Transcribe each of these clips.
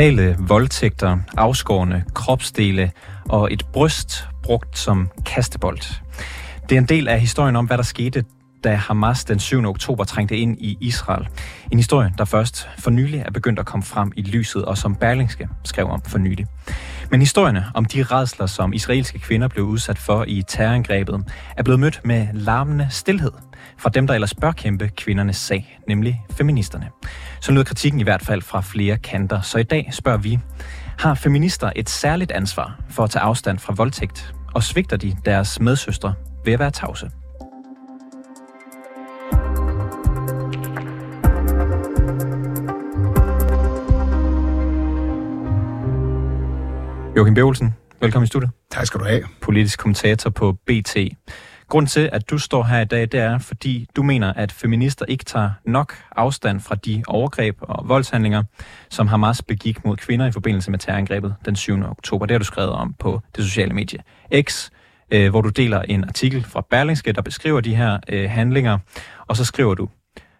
Brutale voldtægter, afskårne kropsdele og et bryst brugt som kastebold. Det er en del af historien om, hvad der skete, da Hamas den 7. oktober trængte ind i Israel. En historie, der først for nylig er begyndt at komme frem i lyset, og som Berlingske skrev om for nylig. Men historierne om de redsler, som israelske kvinder blev udsat for i terrorangrebet, er blevet mødt med larmende stillhed fra dem, der ellers bør kæmpe kvindernes sag, nemlig feministerne. Så lød kritikken i hvert fald fra flere kanter. Så i dag spørger vi, har feminister et særligt ansvar for at tage afstand fra voldtægt, og svigter de deres medsøstre ved at være tavse? Joachim Bjørgelsen, velkommen i studiet. Tak skal du have. Politisk kommentator på BT. Grund til, at du står her i dag, det er, fordi du mener, at feminister ikke tager nok afstand fra de overgreb og voldshandlinger, som Hamas begik mod kvinder i forbindelse med terrorangrebet den 7. oktober. Det har du skrevet om på det sociale medie X, øh, hvor du deler en artikel fra Berlingske, der beskriver de her øh, handlinger. Og så skriver du,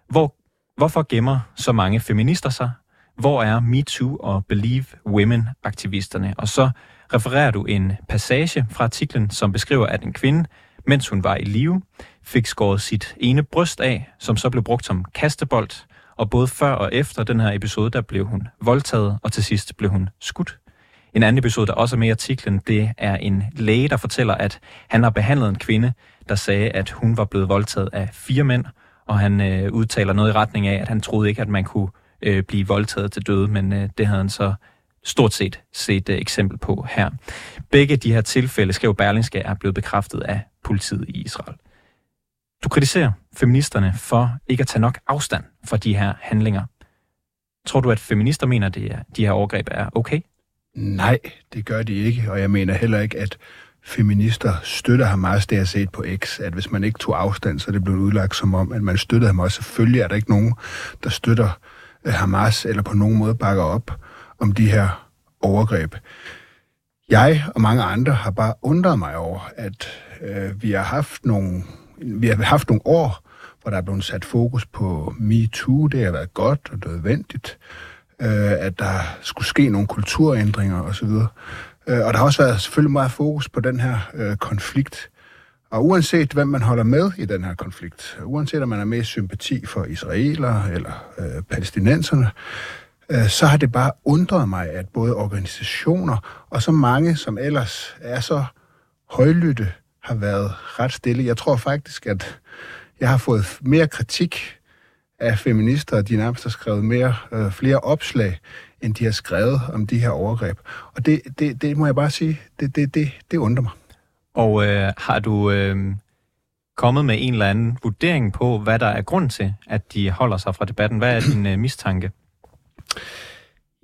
hvor, hvorfor gemmer så mange feminister sig? Hvor er MeToo og Believe Women-aktivisterne? Og så refererer du en passage fra artiklen, som beskriver, at en kvinde, mens hun var i live, fik skåret sit ene bryst af, som så blev brugt som kastebold, og både før og efter den her episode, der blev hun voldtaget, og til sidst blev hun skudt. En anden episode, der også er med i artiklen, det er en læge, der fortæller, at han har behandlet en kvinde, der sagde, at hun var blevet voldtaget af fire mænd, og han øh, udtaler noget i retning af, at han troede ikke, at man kunne øh, blive voldtaget til døde, men øh, det havde han så stort set set øh, eksempel på her. Begge de her tilfælde, skrev Berlingske, er blevet bekræftet af politiet i Israel. Du kritiserer feministerne for ikke at tage nok afstand fra de her handlinger. Tror du, at feminister mener, at de her overgreb er okay? Nej, det gør de ikke, og jeg mener heller ikke, at feminister støtter Hamas, det jeg har set på X, at hvis man ikke tog afstand, så er det blevet udlagt som om, at man støtter Hamas. Selvfølgelig er der ikke nogen, der støtter øh, Hamas, eller på nogen måde bakker op om de her overgreb. Jeg og mange andre har bare undret mig over, at øh, vi har haft nogle, vi har haft nogle år, hvor der er blevet sat fokus på MeToo. Det har været godt og nødvendigt, øh, at der skulle ske nogle kulturændringer osv. Øh, og der har også været selvfølgelig meget fokus på den her øh, konflikt. Og uanset hvem man holder med i den her konflikt, uanset om man er med sympati for israeler eller øh, palæstinenserne, øh, så har det bare undret mig, at både organisationer og så mange, som ellers er så højlytte, har været ret stille. Jeg tror faktisk, at jeg har fået mere kritik af feminister, og de nærmest har skrevet mere, øh, flere opslag, end de har skrevet om de her overgreb. Og det, det, det må jeg bare sige, det, det, det, det undrer mig. Og øh, har du øh, kommet med en eller anden vurdering på, hvad der er grund til, at de holder sig fra debatten? Hvad er din øh, mistanke?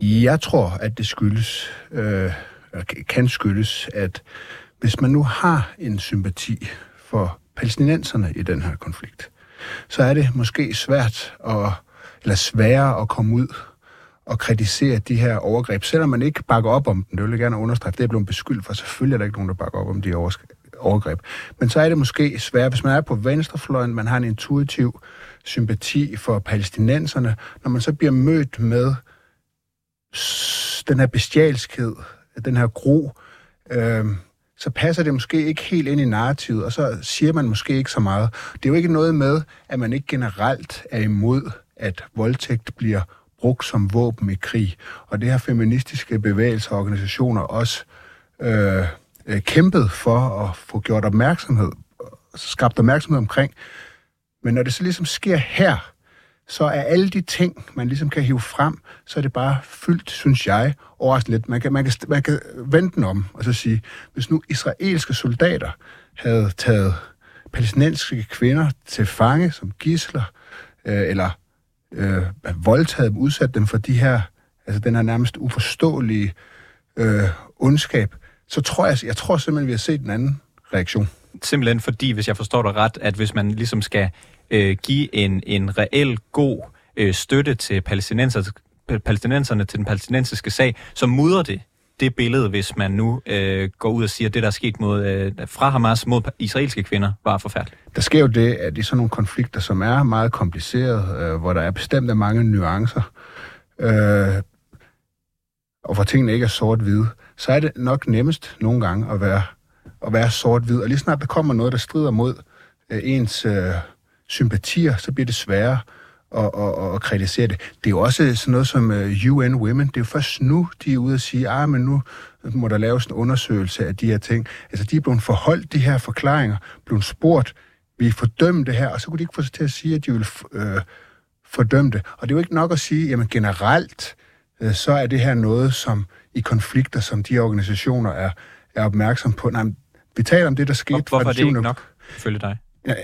Jeg tror, at det skyldes, øh, kan skyldes, at hvis man nu har en sympati for palæstinenserne i den her konflikt, så er det måske svært at, eller sværere at komme ud og kritisere de her overgreb, selvom man ikke bakker op om dem. Det vil jeg gerne understrege, det er blevet beskyldt for. Selvfølgelig er der ikke nogen, der bakker op om de overgreb. Men så er det måske svært, hvis man er på venstrefløjen, man har en intuitiv sympati for palæstinenserne, når man så bliver mødt med den her bestialskhed, den her gro, øh, så passer det måske ikke helt ind i narrativet, og så siger man måske ikke så meget. Det er jo ikke noget med, at man ikke generelt er imod, at voldtægt bliver brugt som våben i krig. Og det har feministiske bevægelser og organisationer også øh, øh kæmpet for at få gjort opmærksomhed, skabt opmærksomhed omkring. Men når det så ligesom sker her, så er alle de ting, man ligesom kan hive frem, så er det bare fyldt, synes jeg, overraskende lidt. Man kan, man kan, man kan vente den om og så sige, hvis nu israelske soldater havde taget palæstinensiske kvinder til fange som gisler, øh, eller øh, voldtaget dem, udsat dem for de her, altså den her nærmest uforståelige øh, ondskab, så tror jeg, jeg tror simpelthen, vi har set en anden reaktion. Simpelthen fordi, hvis jeg forstår dig ret, at hvis man ligesom skal øh, give en, en reel god øh, støtte til palæstinenser, palæstinenserne til den palæstinensiske sag, så mudrer det det billede, hvis man nu øh, går ud og siger, at det, der er sket mod, øh, fra Hamas mod israelske kvinder, var forfærdeligt? Der sker jo det, at det er sådan nogle konflikter, som er meget komplicerede, øh, hvor der er bestemt mange nuancer. Øh, og hvor tingene ikke er sort-hvide, så er det nok nemmest nogle gange at være, at være sort-hvid. Og lige snart der kommer noget, der strider mod øh, ens øh, sympatier, så bliver det sværere at, at, at kritisere det. Det er jo også sådan noget som øh, UN Women. Det er jo først nu, de er ude og sige, ah, men nu må der laves en undersøgelse af de her ting. Altså, de er blevet forholdt de her forklaringer, blevet spurgt, vi fordømme det her, og så kunne de ikke få sig til at sige, at de vil øh, fordømme det. Og det er jo ikke nok at sige, jamen generelt, øh, så er det her noget, som i konflikter, som de organisationer er, er opmærksom på. Nej, vi taler om det, der skete. Hvorfor er det ikke nok, følge dig? Ja,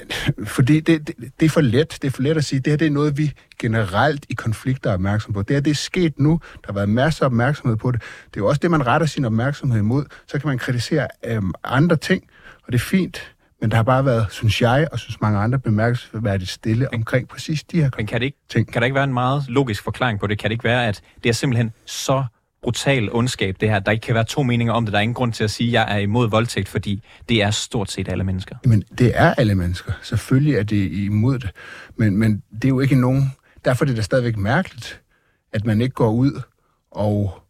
fordi det, det, det er for let. Det er for let at sige, det her det er noget, vi generelt i konflikter er opmærksom på. Det her det er sket nu. Der har været masser af opmærksomhed på det. Det er jo også det, man retter sin opmærksomhed imod. Så kan man kritisere øhm, andre ting, og det er fint. Men der har bare været, synes jeg, og synes mange andre, bemærkelsesværdigt stille men, omkring præcis de her Men kan det, ikke, ting. kan der ikke være en meget logisk forklaring på det? Kan det ikke være, at det er simpelthen så brutal ondskab, det her. Der ikke kan være to meninger om det. Der er ingen grund til at sige, at jeg er imod voldtægt, fordi det er stort set alle mennesker. Men det er alle mennesker. Selvfølgelig er det imod det. Men, men det er jo ikke nogen... Derfor er det da stadigvæk mærkeligt, at man ikke går ud og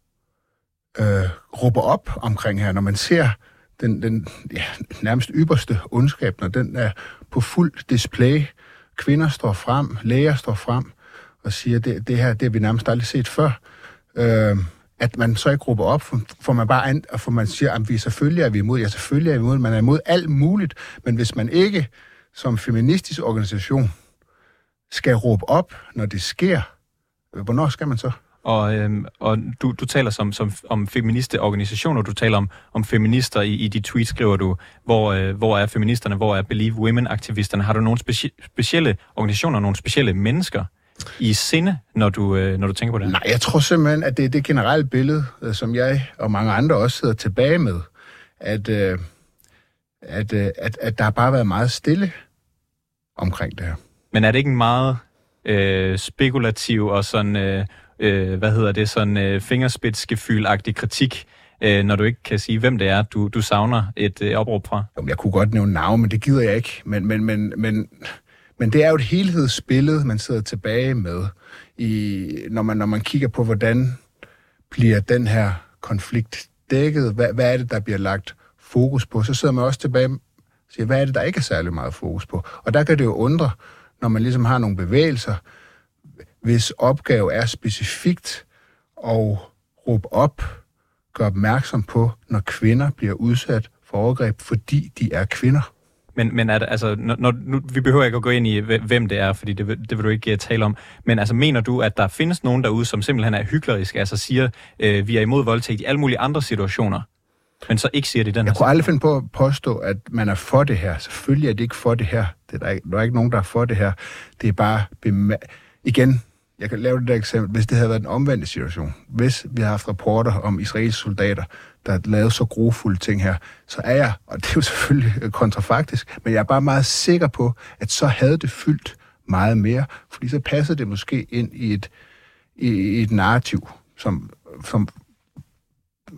øh, råber op omkring her, når man ser den, den ja, nærmest ypperste ondskab, når den er på fuld display. Kvinder står frem, læger står frem og siger, det, det her det har vi nærmest aldrig set før. Øh, at man så ikke råber op, for, for man bare an, for man siger, at vi selvfølgelig er vi imod, ja selvfølgelig er vi imod, man er imod alt muligt, men hvis man ikke som feministisk organisation skal råbe op, når det sker, hvornår skal man så? Og, øhm, og du, du taler som, som, om feministe organisationer, du taler om, om feminister i, i de tweets, skriver du, hvor, øh, hvor er feministerne, hvor er Believe Women-aktivisterne? Har du nogle speci- specielle organisationer, nogle specielle mennesker, i sinde, når du, øh, når du tænker på det? Nej, jeg tror simpelthen, at det er det generelle billede, øh, som jeg og mange andre også sidder tilbage med, at, øh, at, øh, at, at der har bare været meget stille omkring det her. Men er det ikke en meget øh, spekulativ og sådan, øh, øh, hvad hedder det, sådan øh, fingerspidsgefyldagtig kritik, øh, når du ikke kan sige, hvem det er, du, du savner et øh, opråb fra? Jeg kunne godt nævne navn, men det gider jeg ikke. Men, men, men, men men det er jo et helhedsbillede, man sidder tilbage med, i, når, man, når man kigger på, hvordan bliver den her konflikt dækket, hvad, hvad er det, der bliver lagt fokus på, så sidder man også tilbage og siger, hvad er det, der ikke er særlig meget fokus på? Og der kan det jo undre, når man ligesom har nogle bevægelser, hvis opgave er specifikt at råbe op, gøre opmærksom på, når kvinder bliver udsat for overgreb, fordi de er kvinder. Men, men det, altså, når, nu, vi behøver ikke at gå ind i, hvem det er, fordi det, det vil du ikke uh, tale om. Men altså, mener du, at der findes nogen derude, som simpelthen er hykleriske, altså siger, øh, vi er imod voldtægt i alle mulige andre situationer, men så ikke siger det i den Jeg kunne aldrig finde på at påstå, at man er for det her. Selvfølgelig er det ikke for det her. Det er der, ikke, der er ikke nogen, der er for det her. Det er bare... Igen, jeg kan lave det der eksempel. Hvis det havde været en omvendt situation, hvis vi har haft rapporter om israelske soldater, der lavede så grofulde ting her, så er jeg, og det er jo selvfølgelig kontrafaktisk, men jeg er bare meget sikker på, at så havde det fyldt meget mere, fordi så passede det måske ind i et, i, i et narrativ, som, som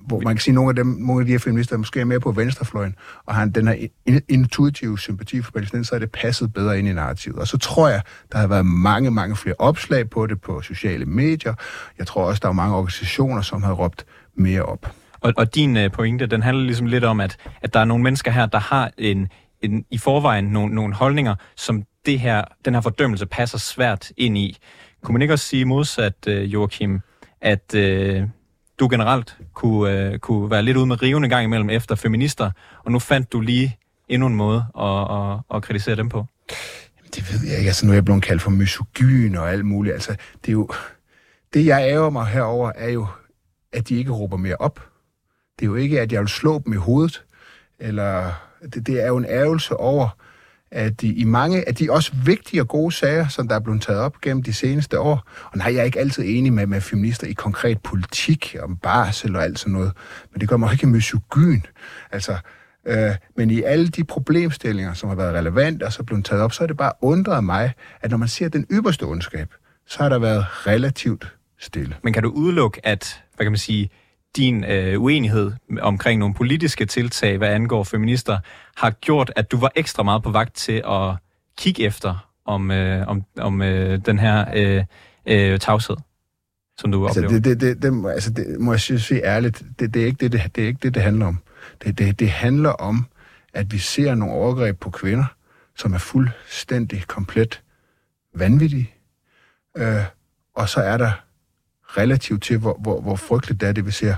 hvor man kan sige, at nogle af, dem, nogle af de her feminister er måske mere på venstrefløjen, og har den her intuitive sympati for palæstinenser, så er det passet bedre ind i narrativet. Og så tror jeg, der har været mange, mange flere opslag på det på sociale medier. Jeg tror også, der er mange organisationer, som har råbt mere op. Og, og din øh, pointe, den handler ligesom lidt om, at, at der er nogle mennesker her, der har en, en, i forvejen nogle, nogle holdninger, som det her, den her fordømmelse passer svært ind i. Kunne man ikke også sige modsat, øh, Joachim, at øh, du generelt kunne, øh, kunne være lidt ude med rivende gang imellem efter feminister, og nu fandt du lige endnu en måde at, at, at kritisere dem på? Jamen, det ved jeg ikke. Altså, nu er jeg blevet kaldt for misogyn og alt muligt. Altså, det er jo... Det, jeg ærger mig herover er jo, at de ikke råber mere op. Det er jo ikke, at jeg vil slå dem i hovedet, eller det, det er jo en ærgelse over, at i mange af de også vigtige og gode sager, som der er blevet taget op gennem de seneste år, og nej, jeg er ikke altid enig med, med feminister i konkret politik om barsel og alt sådan noget, men det gør mig ikke misogyn. Altså, øh, men i alle de problemstillinger, som har været relevante og så blevet taget op, så er det bare undret mig, at når man ser den ypperste ondskab, så har der været relativt stille. Men kan du udelukke, at, hvad kan man sige, din øh, uenighed omkring nogle politiske tiltag, hvad angår feminister, har gjort, at du var ekstra meget på vagt til at kigge efter om, øh, om, om øh, den her øh, øh, tavshed? som du altså, oplever? Det, det, det, det, altså, det må jeg sige ærligt, det, det, er ikke det, det, det er ikke det, det handler om. Det, det, det handler om, at vi ser nogle overgreb på kvinder, som er fuldstændig komplet vanvittige. Øh, og så er der relativt til, hvor, hvor, hvor frygteligt det er, det vi ser,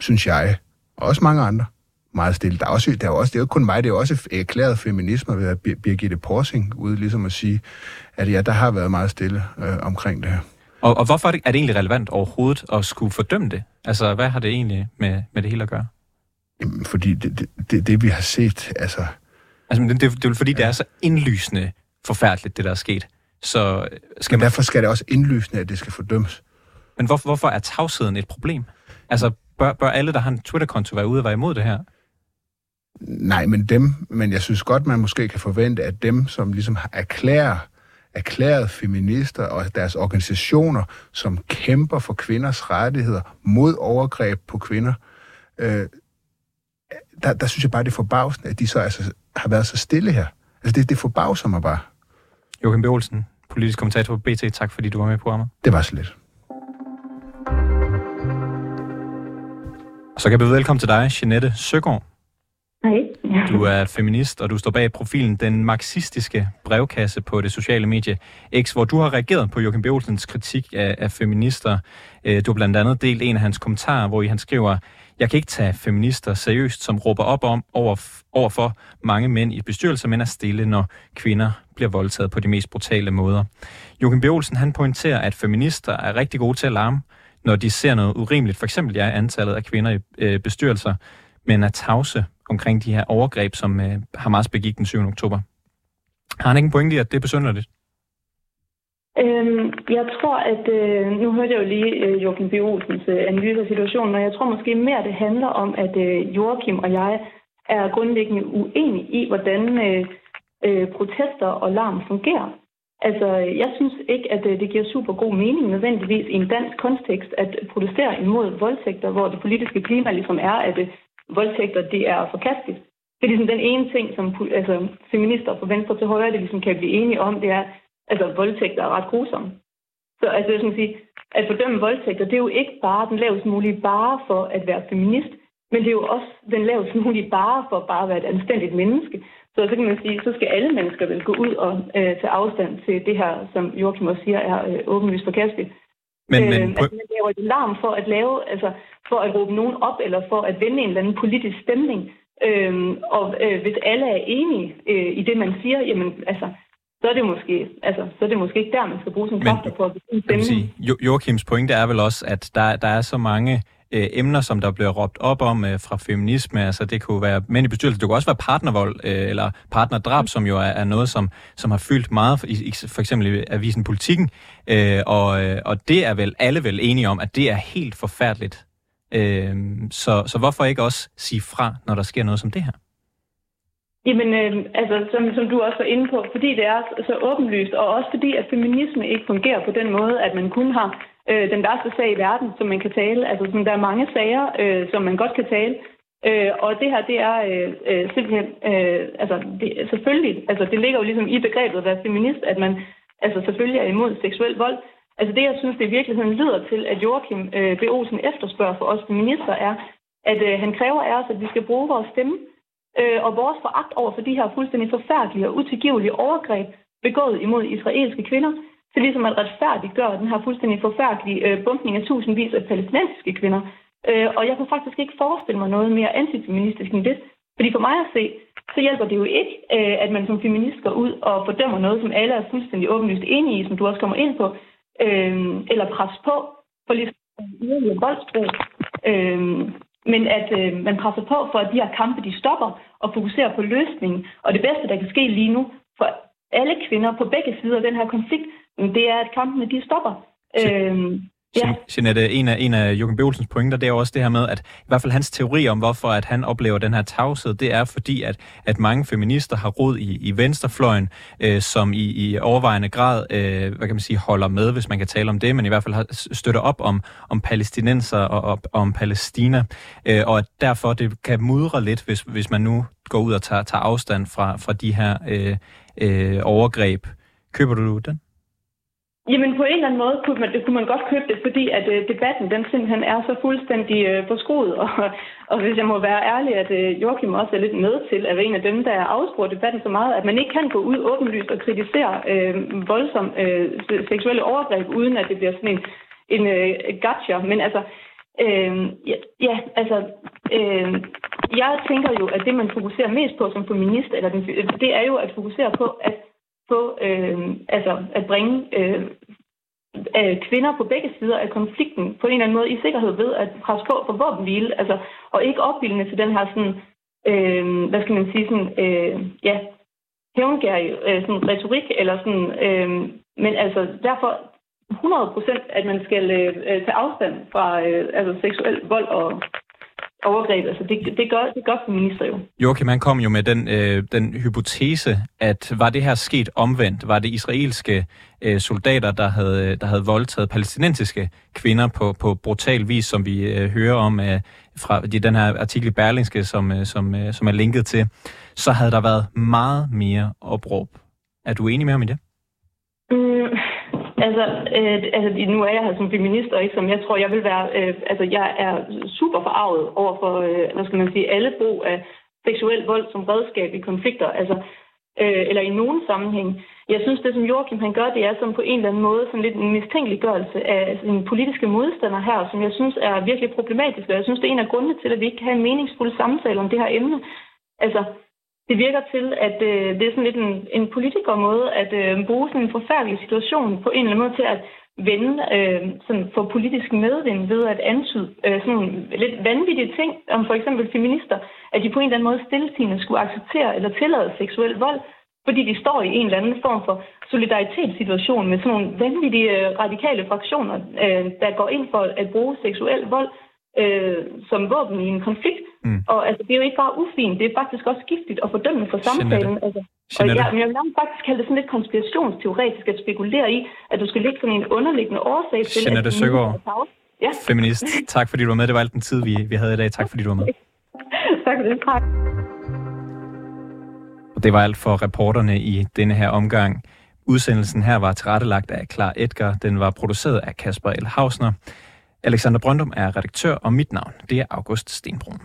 synes jeg, og også mange andre, meget stille. Der er, også, der er også, det er jo ikke kun mig, det er også erklæret feminisme ved at Birgitte Porsing ude ligesom at sige, at ja, der har været meget stille øh, omkring det her. Og, og hvorfor er det, er det egentlig relevant overhovedet at skulle fordømme det? Altså, hvad har det egentlig med, med det hele at gøre? Jamen, fordi det, det, det, det vi har set, altså... Altså, det, det, det er fordi, ja. det er så indlysende forfærdeligt, det der er sket. Så skal Men derfor skal det også indlysende, at det skal fordømmes. Men hvor, hvorfor er tavsheden et problem? Altså, bør, bør alle, der har en Twitter-konto, være ude og være imod det her? Nej, men dem, men jeg synes godt, man måske kan forvente, at dem, som ligesom erklærer, erklæret feminister og deres organisationer, som kæmper for kvinders rettigheder mod overgreb på kvinder, øh, der, der synes jeg bare, det er forbavsende, at de så altså, har været så stille her. Altså, det, det forbavser mig bare. Joachim B. Olsen, politisk kommentator på BT. Tak fordi du var med på programmet. Det var så lidt. Så kan jeg byde velkommen til dig, Jeanette Søgaard. Hej. Du er feminist, og du står bag profilen Den Marxistiske Brevkasse på det sociale medie X, hvor du har reageret på Joachim B. Olsens kritik af, af feminister. Øh, du har blandt andet delt en af hans kommentarer, hvor i han skriver, jeg kan ikke tage feminister seriøst, som råber op om over, over for mange mænd i bestyrelser, men er stille, når kvinder bliver voldtaget på de mest brutale måder. Joachim B. Olsen, han pointerer, at feminister er rigtig gode til at larme, når de ser noget urimeligt. For eksempel er antallet af kvinder i øh, bestyrelser, men er tavse omkring de her overgreb, som øh, Hamas begik den 7. oktober. Har han ikke en pointe i, at det er besynderligt? Øhm, jeg tror, at øh, nu hørte jeg jo lige øh, Joachim B. Olsens øh, analyse af situationen, og jeg tror måske mere, det handler om, at øh, Joachim og jeg er grundlæggende uenige i, hvordan øh, øh, protester og larm fungerer. Altså, jeg synes ikke, at øh, det giver super god mening nødvendigvis i en dansk kontekst at protestere imod voldtægter, hvor det politiske klima ligesom er, at øh, voldtægter det er forkasteligt. Det er ligesom den ene ting, som altså, feminister fra venstre til højre det ligesom kan blive enige om, det er, altså voldtægter er ret grusomme. Så altså, jeg skal sige, at fordømme voldtægter, det er jo ikke bare den lavest mulige bare for at være feminist, men det er jo også den lavest mulige bare for bare at være et anstændigt menneske. Så så kan man sige, så skal alle mennesker vel gå ud og øh, tage afstand til det her, som Joachim også siger, er øh, åbenlyst forkasteligt. Men, men, øh, altså, man laver et larm for at lave, altså for at råbe nogen op, eller for at vende en eller anden politisk stemning. Øhm, og øh, hvis alle er enige øh, i det, man siger, jamen altså, så er det måske, altså, så er det måske ikke der, man skal bruge sin kræfter på at stemme. Sige, jo, Joachims pointe er vel også, at der, der er så mange øh, emner, som der bliver råbt op om øh, fra feminisme. Altså det kunne være mænd i bestyrelse, det kunne også være partnervold øh, eller partnerdrab, som jo er, er noget, som, som har fyldt meget, for, i, for eksempel i avisen Politikken. Øh, og, øh, og det er vel alle vel enige om, at det er helt forfærdeligt. Øh, så, så hvorfor ikke også sige fra, når der sker noget som det her? Jamen, øh, altså, som, som du også var inde på, fordi det er så åbenlyst, og også fordi, at feminisme ikke fungerer på den måde, at man kun har øh, den værste sag i verden, som man kan tale. Altså, sådan, der er mange sager, øh, som man godt kan tale. Øh, og det her, det er øh, øh, simpelthen, øh, altså, det, selvfølgelig, altså, det ligger jo ligesom i begrebet at være feminist, at man altså, selvfølgelig er imod seksuel vold. Altså, det, jeg synes, det i virkeligheden lyder til, at Joachim øh, B. Olsen efterspørger for os feminister, er, at øh, han kræver af os, at vi skal bruge vores stemme øh, og vores foragt over for de her fuldstændig forfærdelige og utilgivelige overgreb begået imod israelske kvinder, til ligesom at retfærdiggøre den her fuldstændig forfærdelige øh, bumpning af tusindvis af palæstinensiske kvinder. Øh, og jeg kan faktisk ikke forestille mig noget mere antifeministisk end det. Fordi for mig at se, så hjælper det jo ikke, øh, at man som feminist går ud og fordømmer noget, som alle er fuldstændig åbenlyst enige i, som du også kommer ind på, øh, eller pres på for ligesom yderligere voldsbrug. Øh, men at øh, man presser på for, at de her kampe de stopper og fokuserer på løsningen. Og det bedste, der kan ske lige nu for alle kvinder på begge sider af den her konflikt, det er, at kampene de stopper. Øh, Ja. Jeanette, en af, en af Jürgen Bøvelsens pointer, det er også det her med, at i hvert fald hans teori om, hvorfor at han oplever den her tavshed, det er fordi, at, at mange feminister har rod i, i venstrefløjen, øh, som i, i overvejende grad, øh, hvad kan man sige, holder med, hvis man kan tale om det, men i hvert fald har, støtter op om, om palæstinenser og op, om Palæstina, øh, og at derfor det kan mudre lidt, hvis, hvis man nu går ud og tager, tager afstand fra, fra de her øh, øh, overgreb. Køber du den? Jamen på en eller anden måde kunne man, det kunne man godt købe det, fordi at øh, debatten den simpelthen er så fuldstændig øh, forskruet, og, og hvis jeg må være ærlig, at øh, Joachim også er lidt med til at være en af dem, der afspurgt debatten så meget, at man ikke kan gå ud åbenlyst og kritisere øh, voldsom øh, seksuelle overgreb, uden at det bliver sådan en, en øh, gotcha. Men altså, øh, ja, ja, altså, øh, jeg tænker jo, at det man fokuserer mest på som feminist, eller den, det er jo at fokusere på, at på øh, altså at bringe øh, øh, kvinder på begge sider af konflikten på en eller anden måde i sikkerhed ved at presse på for våbenhvile, altså, og ikke opbildende til den her sådan, øh, hvad skal man sige, sådan, øh, ja, hævngærig øh, sådan retorik, eller sådan, øh, men altså derfor 100 procent, at man skal øh, øh, tage afstand fra øh, altså seksuel vold og overgreb. Altså det, det, gør, det gør feminister jo. Joachim, han kom jo med den, øh, den hypotese, at var det her sket omvendt? Var det israelske øh, soldater, der havde, der havde voldtaget palæstinensiske kvinder på, på brutal vis, som vi øh, hører om øh, fra de, den her artikel i Berlingske, som, øh, som, øh, som er linket til, så havde der været meget mere opråb. Er du enig med ham i det? Mm, Altså, øh, altså, nu er jeg her som feminist, og ikke som jeg tror, jeg vil være... Øh, altså, jeg er super forarvet over for, øh, hvad skal man sige, alle brug af seksuel vold som redskab i konflikter. Altså, øh, eller i nogen sammenhæng. Jeg synes, det som Joachim han gør, det er som på en eller anden måde sådan lidt en mistænkeliggørelse af sin politiske modstander her, som jeg synes er virkelig problematisk, og jeg synes, det er en af grundene til, at vi ikke kan have en meningsfuld samtale om det her emne. Altså, det virker til, at øh, det er sådan lidt en, en politikermåde at øh, bruge sådan en forfærdelig situation på en eller anden måde til at vende øh, sådan få politisk medvind ved at antyde øh, sådan lidt vanvittige ting om for eksempel feminister, at de på en eller anden måde stilletigende skulle acceptere eller tillade seksuel vold, fordi de står i en eller anden form for solidaritetssituation med sådan nogle vanvittige øh, radikale fraktioner, øh, der går ind for at bruge seksuel vold øh, som våben i en konflikt. Mm. Og altså, det er jo ikke bare ufint, det er faktisk også giftigt og fordømmende for samtalen. Altså, og ja, men jeg vil faktisk kalde det sådan lidt konspirationsteoretisk at spekulere i, at du skal ligge sådan en underliggende årsag til, Jeanette at Søgaard, ja. feminist. Tak fordi du var med. Det var alt den tid, vi, vi havde i dag. Tak fordi du var med. tak for det. Tak. Og det var alt for reporterne i denne her omgang. Udsendelsen her var tilrettelagt af Klar Edgar. Den var produceret af Kasper L. Hausner. Alexander Brøndum er redaktør, og mit navn det er August Stenbrun.